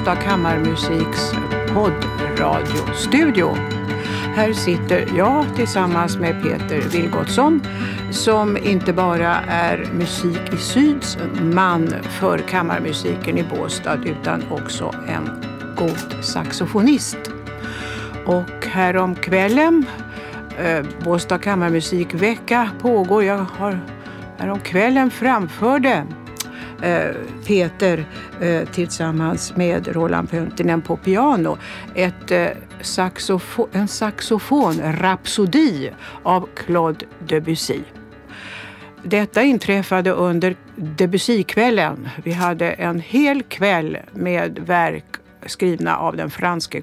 Båstad Kammarmusiks poddradiostudio. Här sitter jag tillsammans med Peter Vilgotsson som inte bara är Musik i Syds man för kammarmusiken i Båstad utan också en god saxofonist. Och härom kvällen, eh, Båstad kammarmusikvecka pågår. Jag har häromkvällen framförde Eh, Peter eh, tillsammans med Roland Pöntinen på piano ett eh, saxofo en saxofonrapsodi av Claude Debussy. Detta inträffade under Debussykvällen. Vi hade en hel kväll med verk skrivna av den franske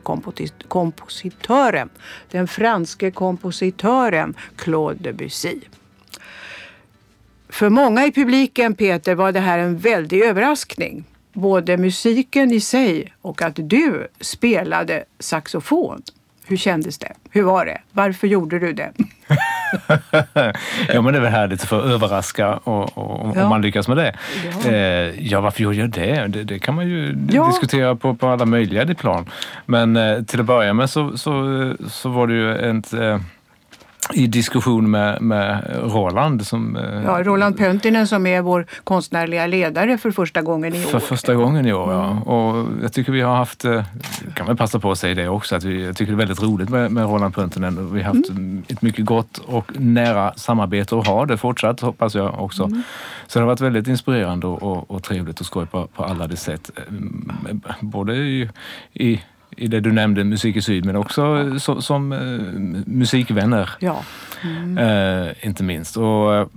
kompositören, den franske kompositören Claude Debussy. För många i publiken, Peter, var det här en väldig överraskning. Både musiken i sig och att du spelade saxofon. Hur kändes det? Hur var det? Varför gjorde du det? ja, men det är väl härligt att få överraska och, och, ja. om man lyckas med det. Ja, eh, ja varför gjorde jag det? det? det? kan man ju ja. diskutera på, på alla möjliga plan. Men eh, till att börja med så, så, så var det ju ett eh, i diskussion med, med Roland. Som, eh, ja, Roland Pöntinen som är vår konstnärliga ledare för första gången i år. För första gången i år, mm. ja. Och jag tycker vi har haft, eh, kan man passa på att säga det också, att vi, jag tycker det är väldigt roligt med, med Roland Pöntinen. Vi har haft mm. ett mycket gott och nära samarbete och har det fortsatt hoppas jag också. Mm. Så det har varit väldigt inspirerande och, och, och trevligt och skoj på, på alla de sätt. Eh, både i, i i det du nämnde, Musik i Syd, men också så, som eh, musikvänner. Ja. Mm. Eh, inte minst. Och eh,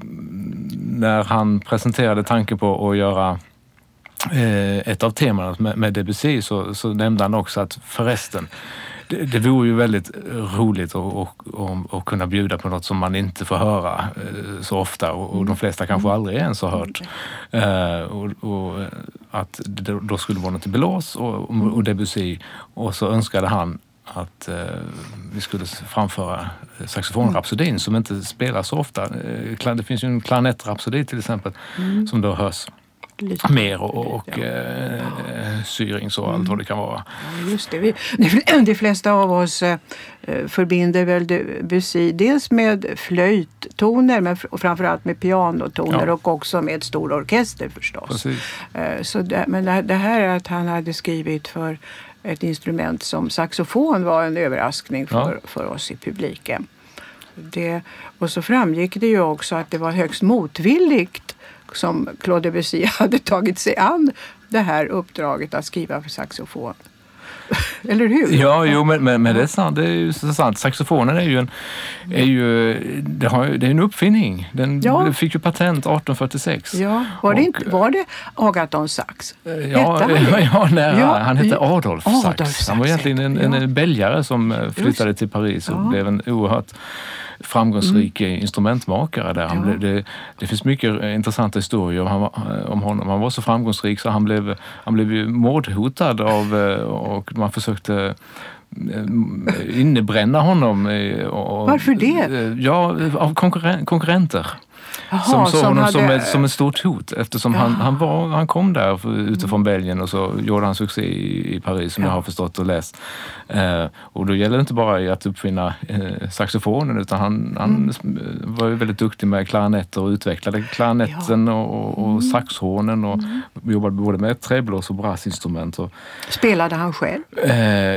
när han presenterade tanken på att göra eh, ett av temana med, med Debussy så, så nämnde han också att förresten, det, det vore ju väldigt roligt att kunna bjuda på något som man inte får höra eh, så ofta och, och de flesta kanske mm. aldrig ens har hört. Uh, och, och, att det då skulle vara något i Belås och, och Debussy och så önskade han att uh, vi skulle framföra saxofonrapsodin mm. som inte spelas så ofta. Det finns ju en klarinettrapsodi till exempel mm. som då hörs Lite mer och, och ja. eh, syring så allt vad det kan vara. Ja, just det. Vi, de flesta av oss eh, förbinder väl Debussy dels med flöjttoner men framförallt med pianotoner ja. och också med stor orkester förstås. Eh, så det, men det, det här att han hade skrivit för ett instrument som saxofon var en överraskning för, ja. för oss i publiken. Det, och så framgick det ju också att det var högst motvilligt som Claude Debussy hade tagit sig an det här uppdraget att skriva för saxofon. Eller hur? Ja, jo, men, men, men det är sant. Det är ju sant. Saxofonen är ju en, är ju, det har, det är en uppfinning. Den ja. fick ju patent 1846. Ja, var det, inte, var det Agaton Sax? Ja, ja, ja, nära. Ja. Han hette Adolf, Adolf Sax. Han var egentligen en, en, en belgare som eh, flyttade till Paris och blev en oerhört framgångsrik mm. instrumentmakare där. Han ja. blev, det, det, finns mycket intressanta historier om, om honom. Han var så framgångsrik så han blev, han blev mordhotad av, eh, och man försökte eh, innebränna honom. Och, Varför det? Ja, av konkurren konkurrenter. Som såg honom hade... som, ett, som ett stort hot eftersom han, han, var, han kom där utifrån mm. Belgien och så gjorde han succé i, i Paris som ja. jag har förstått och läst. Eh, och då gäller det inte bara att uppfinna eh, saxofonen utan han, han mm. var ju väldigt duktig med klarinetter och utvecklade klarinetten ja. och, och, mm. saxhornen och mm. jobbade både med träblås och brassinstrument. Och, Spelade han själv? Eh,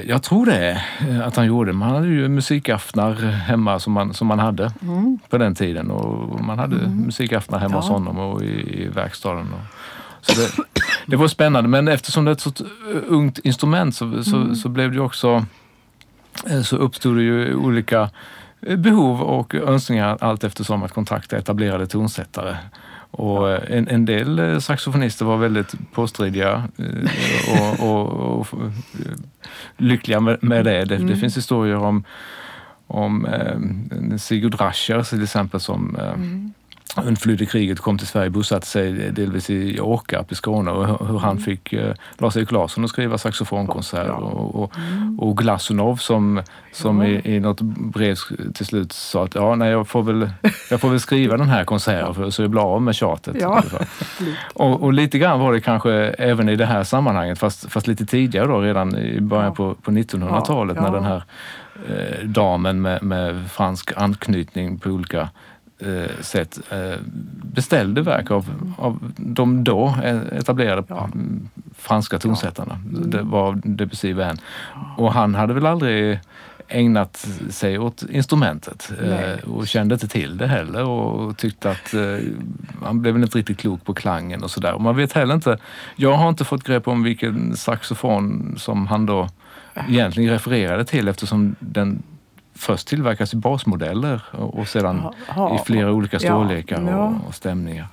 jag tror det, eh, att han gjorde. Man hade ju musikaftnar hemma som man, som man hade mm. på den tiden och man hade mm. Musikaftnar hemma ja. hos honom och i, i verkstaden. Och, så det, det, var spännande, men eftersom det är ett så ungt instrument så, så, mm. så blev det också eh, så uppstod det ju olika eh, behov och önskningar allt eftersom att kontakta etablerade tonsättare. Och eh, en, en del saxofonister var väldigt påstridiga och, och, och lyckliga med, med det. Det, mm. det, finns historier om, om eh, Sigurd Rascher till exempel som eh, mm undflydde kriget och kom till Sverige, bosatte sig delvis i Åkarp i Skåne och hur han mm. fick eh, Lars-Erik Larsson att skriva saxofonkonserter ja. och, och, mm. och Glasunov som, som ja. i, i något brev till slut sa att ja, nej, jag, får väl, jag får väl skriva den här konserten för, så jag blir av med tjatet. Ja. och, och lite grann var det kanske även i det här sammanhanget, fast, fast lite tidigare då, redan i början på, på 1900-talet när den här eh, damen med, med fransk anknytning på olika sätt eh, beställde verk av, av de då etablerade ja. franska tonsättarna. Ja. Mm. Det var Debussy vän. Och han hade väl aldrig ägnat sig åt instrumentet eh, och kände inte till det heller och tyckte att eh, han blev inte riktigt klok på klangen och sådär. Man vet heller inte, jag har inte fått grepp om vilken saxofon som han då egentligen refererade till eftersom den först tillverkas i basmodeller och sedan Aha. i flera olika storlekar ja. och, och stämningar.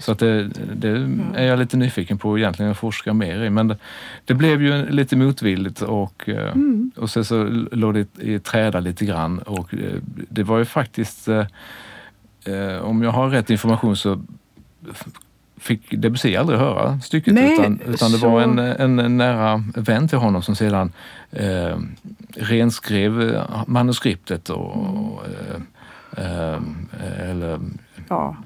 Så att det, det är jag lite nyfiken på egentligen att forska mer i. Men det, det blev ju lite motvilligt och, eh, mm. och sen så låg det i träda lite grann och eh, det var ju faktiskt, eh, om jag har rätt information så fick Debussy aldrig höra stycket Nej, utan, utan det så... var en, en, nära vän till honom som sedan eh, renskrev manuskriptet och, eh, eh, eller, ja.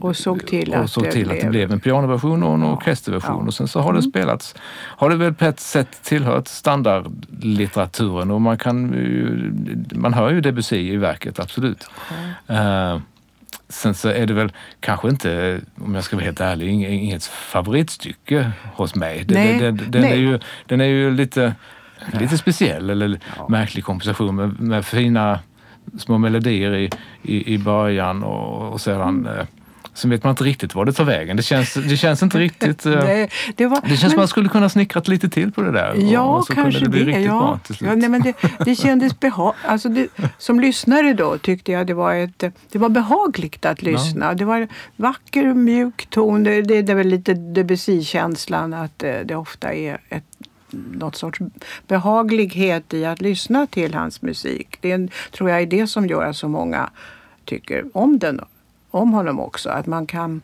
Och såg till, och att, såg till det att det blev en pianoversion och en ja. orkesterversion. Ja. Och sen så har det mm. spelats, har det väl på ett sätt tillhört standardlitteraturen och man kan man hör ju Debussy i verket, absolut. Mm. Sen så är det väl kanske inte, om jag ska vara helt ärlig, inget favoritstycke hos mig. Nej, den, den, den är ju, den är ju lite, lite speciell eller ja. märklig komposition med, med fina små melodier i, i, i början och, och sedan mm. Sen vet man inte riktigt var det tar vägen. Det känns, det känns inte riktigt... Eh, nej, det, var, det känns men, som man skulle kunna snickrat lite till på det där. Ja, så kanske det. Bli det ja. Ja, nej, men det, det kändes behag, alltså det, Som lyssnare då tyckte jag det var, ett, det var behagligt att lyssna. Ja. Det var vacker och mjuk ton. Det, det, det är väl lite Debussy-känslan att eh, det ofta är ett något sorts behaglighet i att lyssna till hans musik. Det tror jag är det som gör att så många tycker om den om honom också. Att man kan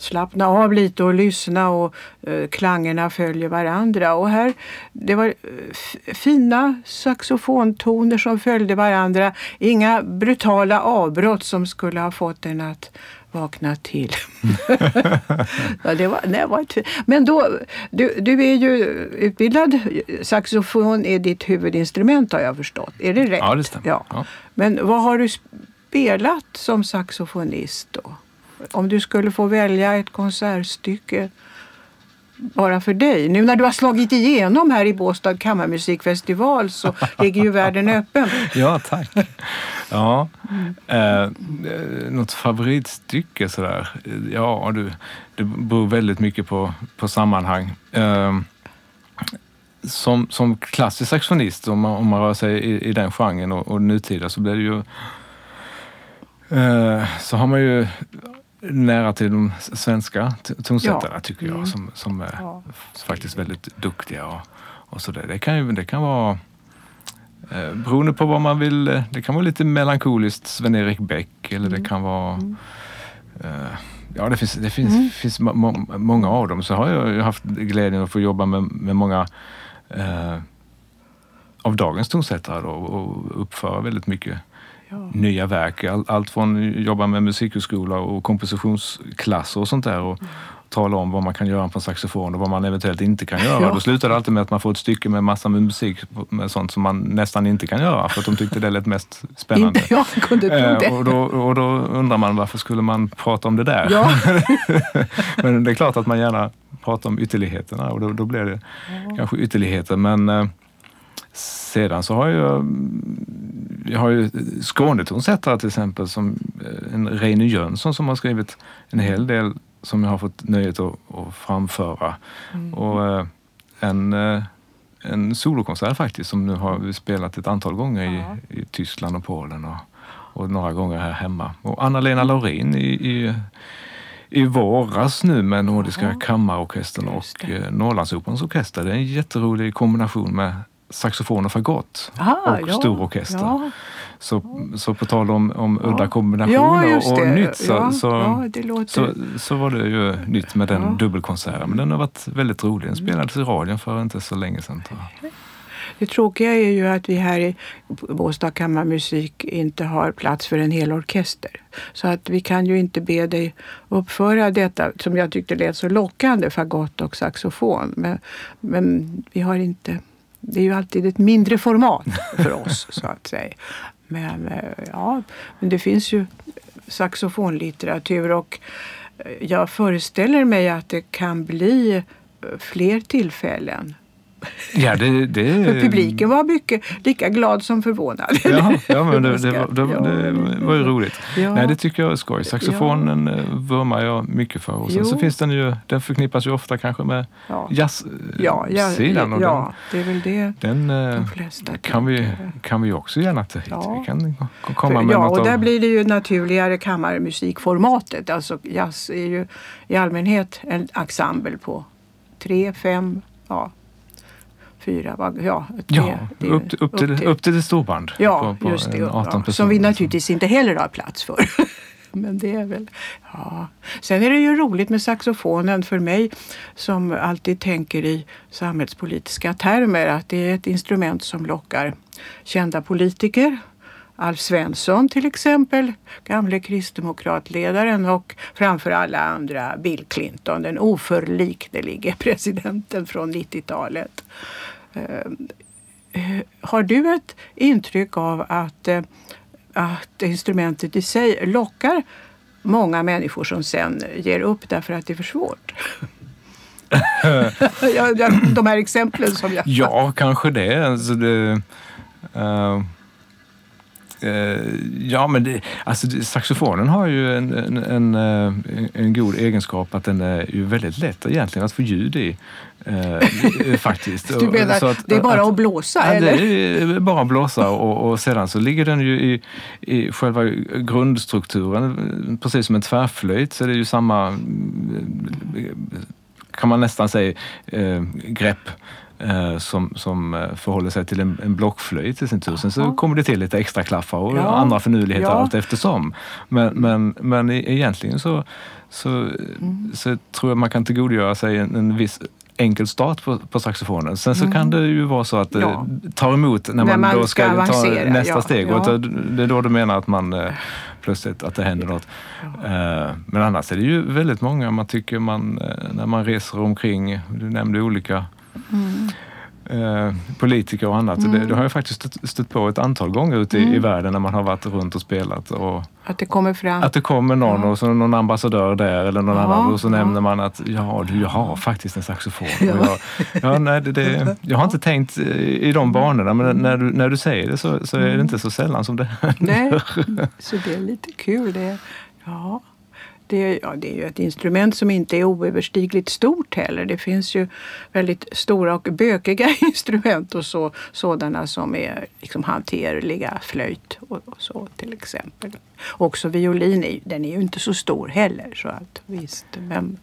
slappna av lite och lyssna och eh, klangerna följer varandra. Och här, det var eh, fina saxofontoner som följde varandra. Inga brutala avbrott som skulle ha fått en att vakna till. ja, det var, det var ett, men då, du, du är ju utbildad, saxofon är ditt huvudinstrument har jag förstått. Är det rätt? Ja, det stämmer. Ja. ja. Men vad har du spelat som saxofonist då? Om du skulle få välja ett konsertstycke bara för dig. Nu när du har slagit igenom här i Båstad kammarmusikfestival så ligger ju världen öppen. Ja, tack. Ja, eh, något favoritstycke sådär? Ja, du, det beror väldigt mycket på, på sammanhang. Eh, som, som klassisk saxofonist, om man, om man rör sig i, i den genren och, och nutida, så blir det ju så har man ju nära till de svenska tonsättarna ja. tycker jag, mm. som, som är ja. faktiskt väldigt duktiga. Och, och så där. Det, kan ju, det kan vara eh, beroende på vad man vill. Eh, det kan vara lite melankoliskt Sven-Erik Bäck eller mm. det kan vara mm. eh, Ja, det finns, det finns, mm. finns må, många av dem. Så har jag haft glädjen att få jobba med, med många eh, av dagens tonsättare och, och uppföra väldigt mycket nya verk. All, allt från jobba med musikhögskola och kompositionsklasser och sånt där. Och, mm. tala om vad man kan göra på en saxofon och vad man eventuellt inte kan göra. Ja. Då slutar det alltid med att man får ett stycke med massa med musik med sånt som man nästan inte kan göra för att de tyckte det lät mest spännande. Inte jag kunde tro det. Eh, och, då, och då undrar man varför skulle man prata om det där? Ja. Men det är klart att man gärna pratar om ytterligheterna och då, då blir det ja. kanske ytterligheter. Men eh, sedan så har jag vi har ju Skånetonsättare till exempel, som eh, en Reine Jönsson som har skrivit en hel del som jag har fått nöjet att, att framföra. Mm. Och eh, en, eh, en solokonsert faktiskt som nu har spelat ett antal gånger ja. i, i Tyskland och Polen och, och några gånger här hemma. Och Anna-Lena Laurin i, i i våras nu med Nordiska Aha. kammarorkestern och Norrlandsoperans orkester. Det är en jätterolig kombination med saxofon och fagott Ah, och ja, stor orkester. Ja, Så, så på tal om, om Ja. udda kombinationer ja och, nytt så, så, så, så var det ju nytt med den dubbelkonserten. Men den har varit väldigt rolig. Den spelades i radion för inte så länge sedan. Tror jag. Det tråkiga är ju att vi här i Båstad kammarmusik inte har plats för en hel orkester. Så att vi kan ju inte be dig uppföra detta som jag tyckte lät så lockande, fagott och saxofon. Men, men vi har inte... Det är ju alltid ett mindre format för oss, så att säga. Men eh, ja, men det finns ju saxofonlitteratur och eh, jag föreställer mig att det kan bli eh, fler tillfällen Ja, det, det, för publiken var mycket lika glad som förvånad. Ja, ja men det, det, var, det, det var ju roligt. Ja. Nej, det tycker jag är skoj. Saxofonen ja. vurmar jag mycket för. Och sen så finns den ju, den förknippas ju ofta kanske med Ja. jazzsidan. Ja, ja, och ja, det är väl det den, den eh, de flesta kan, vi, kan vi också gärna ta hit. Ja. Vi kan komma med Ja, något och där av... blir det ju naturligare kammarmusikformatet. Alltså jazz är ju i allmänhet en ensemble på tre, fem, ja, fyra, vad- ja, tre. Ja, det är- upp, till- upp, till, upp till ett storband. Ja, på, på just det. en 18 Ja, som vi naturligtvis inte heller har plats för. Men det är väl... Ja. Sen är det ju roligt med saxofonen för mig som alltid tänker i samhällspolitiska termer att det är ett instrument som lockar kända politiker. Alf Svensson till exempel, gamle kristdemokratledaren och framför alla andra Bill Clinton, den oförliknelige presidenten från 90-talet. Eh, eh, har du ett intryck av att, eh, att instrumentet i sig lockar många människor som sen ger upp därför att det är för svårt? ja, de här exemplen som jag... Ja, kanske det. Alltså det uh ja, men det, alltså saxofonen har ju en, en, en, eh, en god egenskap att den är ju väldigt lätt egentligen att få ljud i. eh, faktiskt. Du menar, att- det är bara att- att blåsa Ja, eller? det är bara att blåsa och, och sedan så ligger den ju i, i själva grundstrukturen. Precis som en tvärflöjt så är det ju samma, mm, kan man nästan säga, eh, grepp eh, som, som eh, förhåller sig till en, en blockflöjt i sin tur. Sen så kommer det till lite extra klaffar och Ja. andra förnuligheter Ja. allt eftersom. Men, men, men e- egentligen så, så, Mm. så tror jag man kan tillgodogöra sig en, en viss enkel start på, på saxofonen. Sen så kan det ju vara så att det Mm. Ja. tar emot när, När man, man då ska ska, ta nästa ja. steg. Ja. Och det är då du menar att man eh, plötsligt att det händer något. Eh, Men annars är det ju väldigt många man tycker man, eh, när man reser omkring, du nämnde olika Mm. eh, politiker och annat. Det, det har jag faktiskt stött, stött på ett antal gånger ute i, i Mm. världen när man har varit runt och spelat. Och Att det kommer fram. att det kommer någon Ja. och så någon ambassadör där eller någon Ja, annan och så ja. nämner man att ja, du, jag har faktiskt en saxofon. Ja. Jag, ja, nej, det, det, jag har inte tänkt eh, i de banorna men när du, när du säger det så, så är det inte så sällan som det Nej, så det är lite kul. Det, ja. Det, är- ja, det är ju ett instrument som inte är oöverstigligt stort heller. Det finns ju väldigt stora och bökiga instrument och så, sådana som är liksom hanterliga. Flöjt och, och så till exempel. Också violin, den är ju inte så stor heller. Så att, visst, men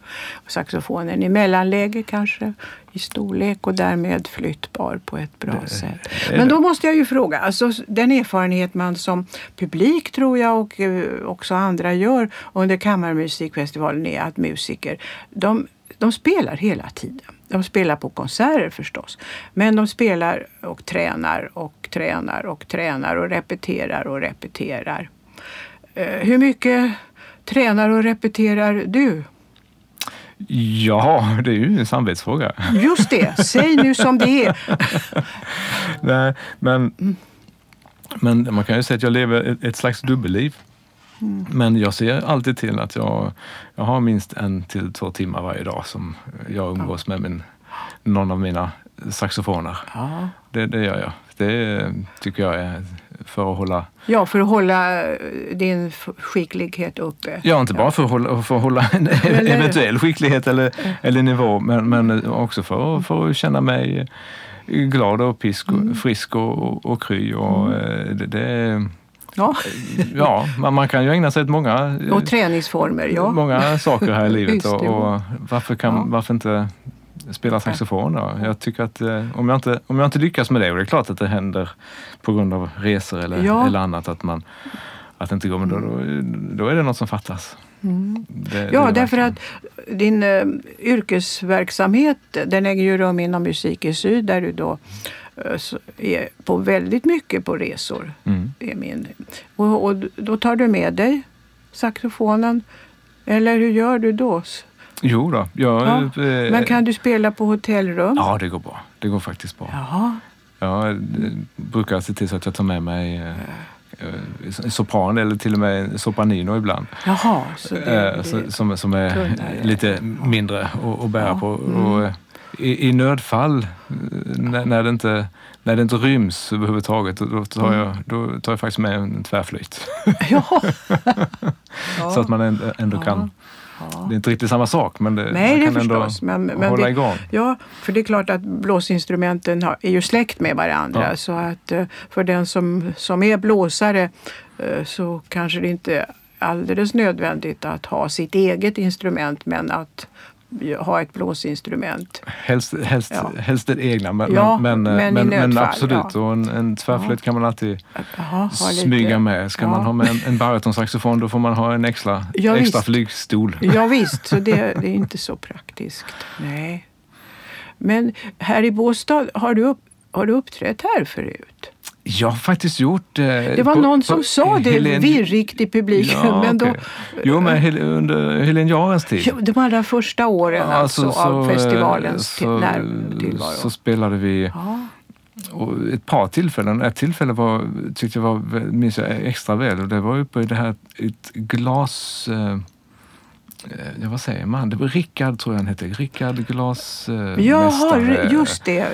saxofonen i mellanläge kanske i storlek och därmed flyttbar på ett bra sätt. är Men det. då måste jag ju fråga, alltså den erfarenhet man som publik tror jag och eh, också andra gör under Kammarmusikfestivalen är att musiker, de, de spelar hela tiden. De spelar på konserter förstås. Men de spelar och tränar och tränar och tränar och repeterar och repeterar. Eh, Hur mycket tränar och repeterar du? Ja, det är ju en samvetsfråga. Just det, säg nu som det är. Nej, men, men man kan ju säga att jag lever ett, ett slags dubbelliv. Men jag ser alltid till att jag, jag har minst en till två timmar varje dag som jag umgås med min, någon av mina saxofoner. Ja. Det, det gör jag. Det tycker jag är för att hålla, Ja, för att hålla eh, din skicklighet uppe. ja inte bara för att hålla, för att hålla en eventuell skicklighet eller, eller nivå, men, men också för, att- för att känna mig glad och pisk och, frisk och, och, kry. Och, eh, det, det, Ja. ja, man, man kan ju ägna sig åt många, Och träningsformer, ja. många saker här i livet. Och varför, kan, Ja. varför inte spela saxofon. Då. Jag tycker att eh, om, jag inte, om jag inte lyckas med det, och det är klart att det händer på grund av resor eller, Ja. eller annat, att, man, att det inte går, men då, då, då är det något som fattas. Mm. Det, det Ja, är därför att din eh, yrkesverksamhet den äger ju rum inom Musik i Syd där du då eh, är på väldigt mycket på resor. Mm. Är min. Och, och då tar du med dig saxofonen. Eller hur gör du då? Jo då, jag, Ja, eh, Men kan du spela på hotellrum? Ja, det går bra. Det går faktiskt bra. Jaha. Jag eh, brukar se till så att jag tar med mig eh, eh, en sopran eller till och med en sopranino ibland. Jaha. Så det, Eh, så, det, som, som är tunnare. lite mindre att, att bära Ja, på. mm. Och, eh, i, I nödfall, eh, när, när, det inte, när det inte ryms överhuvudtaget, då, tar Mm. jag, då tar jag faktiskt med en tvärflöjt. ja. ja. Så att man ändå, ändå Ja. kan... ja. Det är inte riktigt samma sak, men det, Nej, det kan ändå förstås. Men, men hålla det, igång. Ja, för det är klart att blåsinstrumenten har, är ju släkt med varandra. Ja. Så att eh, för den som, som är blåsare eh, så kanske det inte är alldeles nödvändigt att ha sitt eget instrument men att ha ett blåsinstrument. Helst, helst, Ja. helst det egna, men, Ja, men, men, men men, absolut. ja. Och en, en tvärflöjt kan man alltid Jaha, ha lite- smyga med. Ska man ha med en, en barytonsaxofon då får man ha en extra, Ja, extra visst. flygstol. Ja, visst, så det, det är inte så praktiskt. Nej. Men här i Båstad, har du, upp, har du uppträtt här förut? Jag har faktiskt gjort... Eh, Det var någon som sa det virrigt i publiken. Ja, men då, okej. Jo, men Hel- under Helene Jarens tid. Ja, De allra första åren alltså, av eh, festivalens så, tillvaro. så spelade vi ja. och ett par tillfällen. Ett tillfälle var, tyckte jag var, minns jag extra väl och det var uppe i det här ett glas... Eh, ja, vad säger man? Det var Rickard, tror jag han hette. Rickard Glasmästare. Jaha, just det. eh,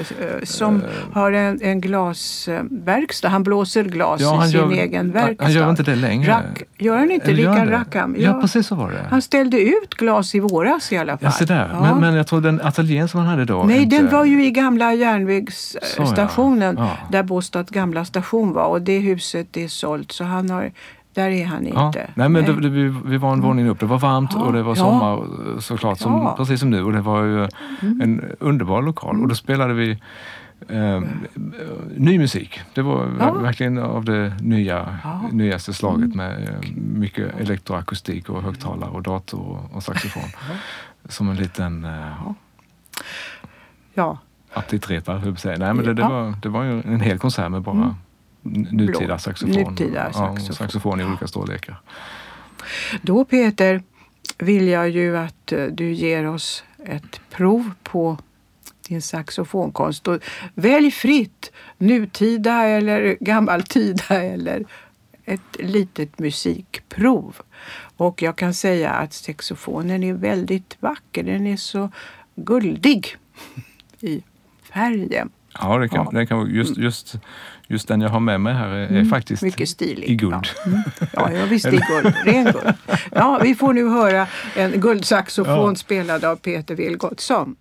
Som Eh. har en, en glasverkstad. Han blåser glas Ja, i sin gör, egen verkstad. han gör inte det längre. Rack, gör han inte? Rickard? Rackham? Ja, precis så var det. Han ställde ut glas i våras i alla fall. Ja, se där. Ja. Men, men jag tror den ateljén som han hade då... Nej, inte- den var ju i gamla järnvägsstationen ja. Ja. där Båstads gamla station var och det huset är sålt så han har, där är han Ja. inte. Nej, men Det, det, vi, vi var en våning upp. Det var varmt Ja, och det var sommar eh, såklart, som. Mm. precis som nu. Och det var ju en underbar lokal. Och då spelade vi eh, ny musik. Det var verkligen av det nya. Mm. nyaste slaget med eh, mycket elektroakustik och högtalare och dator och, saxofon. Som en liten eh, Ja, aptitrepa, höll jag på att säga. Nej, men det, det, var, det var ju en hel konsert med bara Mm. Nutida Blå. saxofon. Nutida Ja, saxofon. och saxofon i olika storlekar. då Peter vill jag ju att eh, du ger oss ett prov på din saxofonkonst. Och välj fritt, nutida eller gammaltida eller ett litet musikprov. Och jag kan säga att saxofonen är väldigt vacker. Den är så guldig i färgen. Ja, det kan, Ja. Mm. Det kan, just, just, just den jag har med mig här är, är faktiskt Mycket stilig. i guld. Ja, mm. ja, ja visst i guld. Ren guld. Ja, vi får nu höra en guldsaxofon Ja. spelad av Peter Vilgotsson.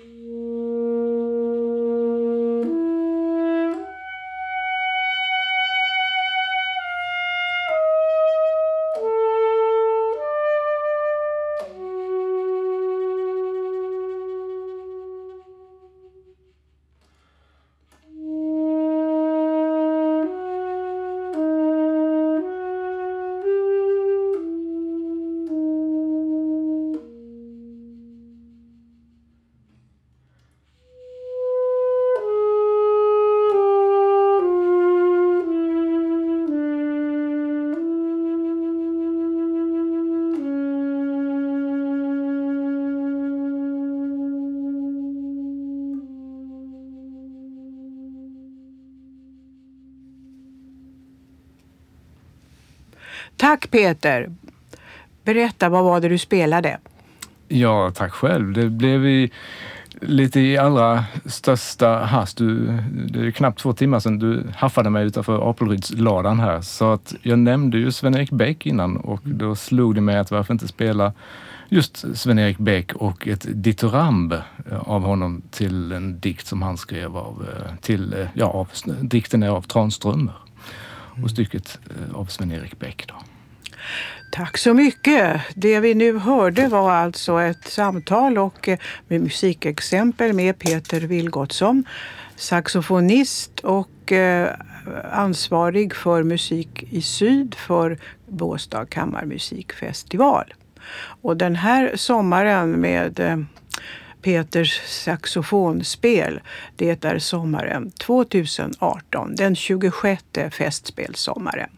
Mm-hmm. Tack Peter! Berätta, vad var det du spelade? Ja, tack själv. Det blev i, lite i allra största hast. Du, det är knappt två timmar sedan du haffade mig utanför Apelrydsladan här. Så att jag nämnde ju Sven-Erik Bäck innan och då slog det mig att varför inte spela just Sven-Erik Bäck och ett ditoramb av honom till en dikt som han skrev av, eh, till, ja, av, dikten är av Tranströmer och stycket eh, av Sven-Erik Bäck. Då. Tack så mycket. Det vi nu hörde var alltså ett samtal och eh, med musikexempel med Peter Vilgotsson, saxofonist och eh, ansvarig för musik i syd för Båstad kammarmusikfestival. Och den här sommaren med Peters saxofonspel. Det är sommaren 2018, den 26 festspelssommaren.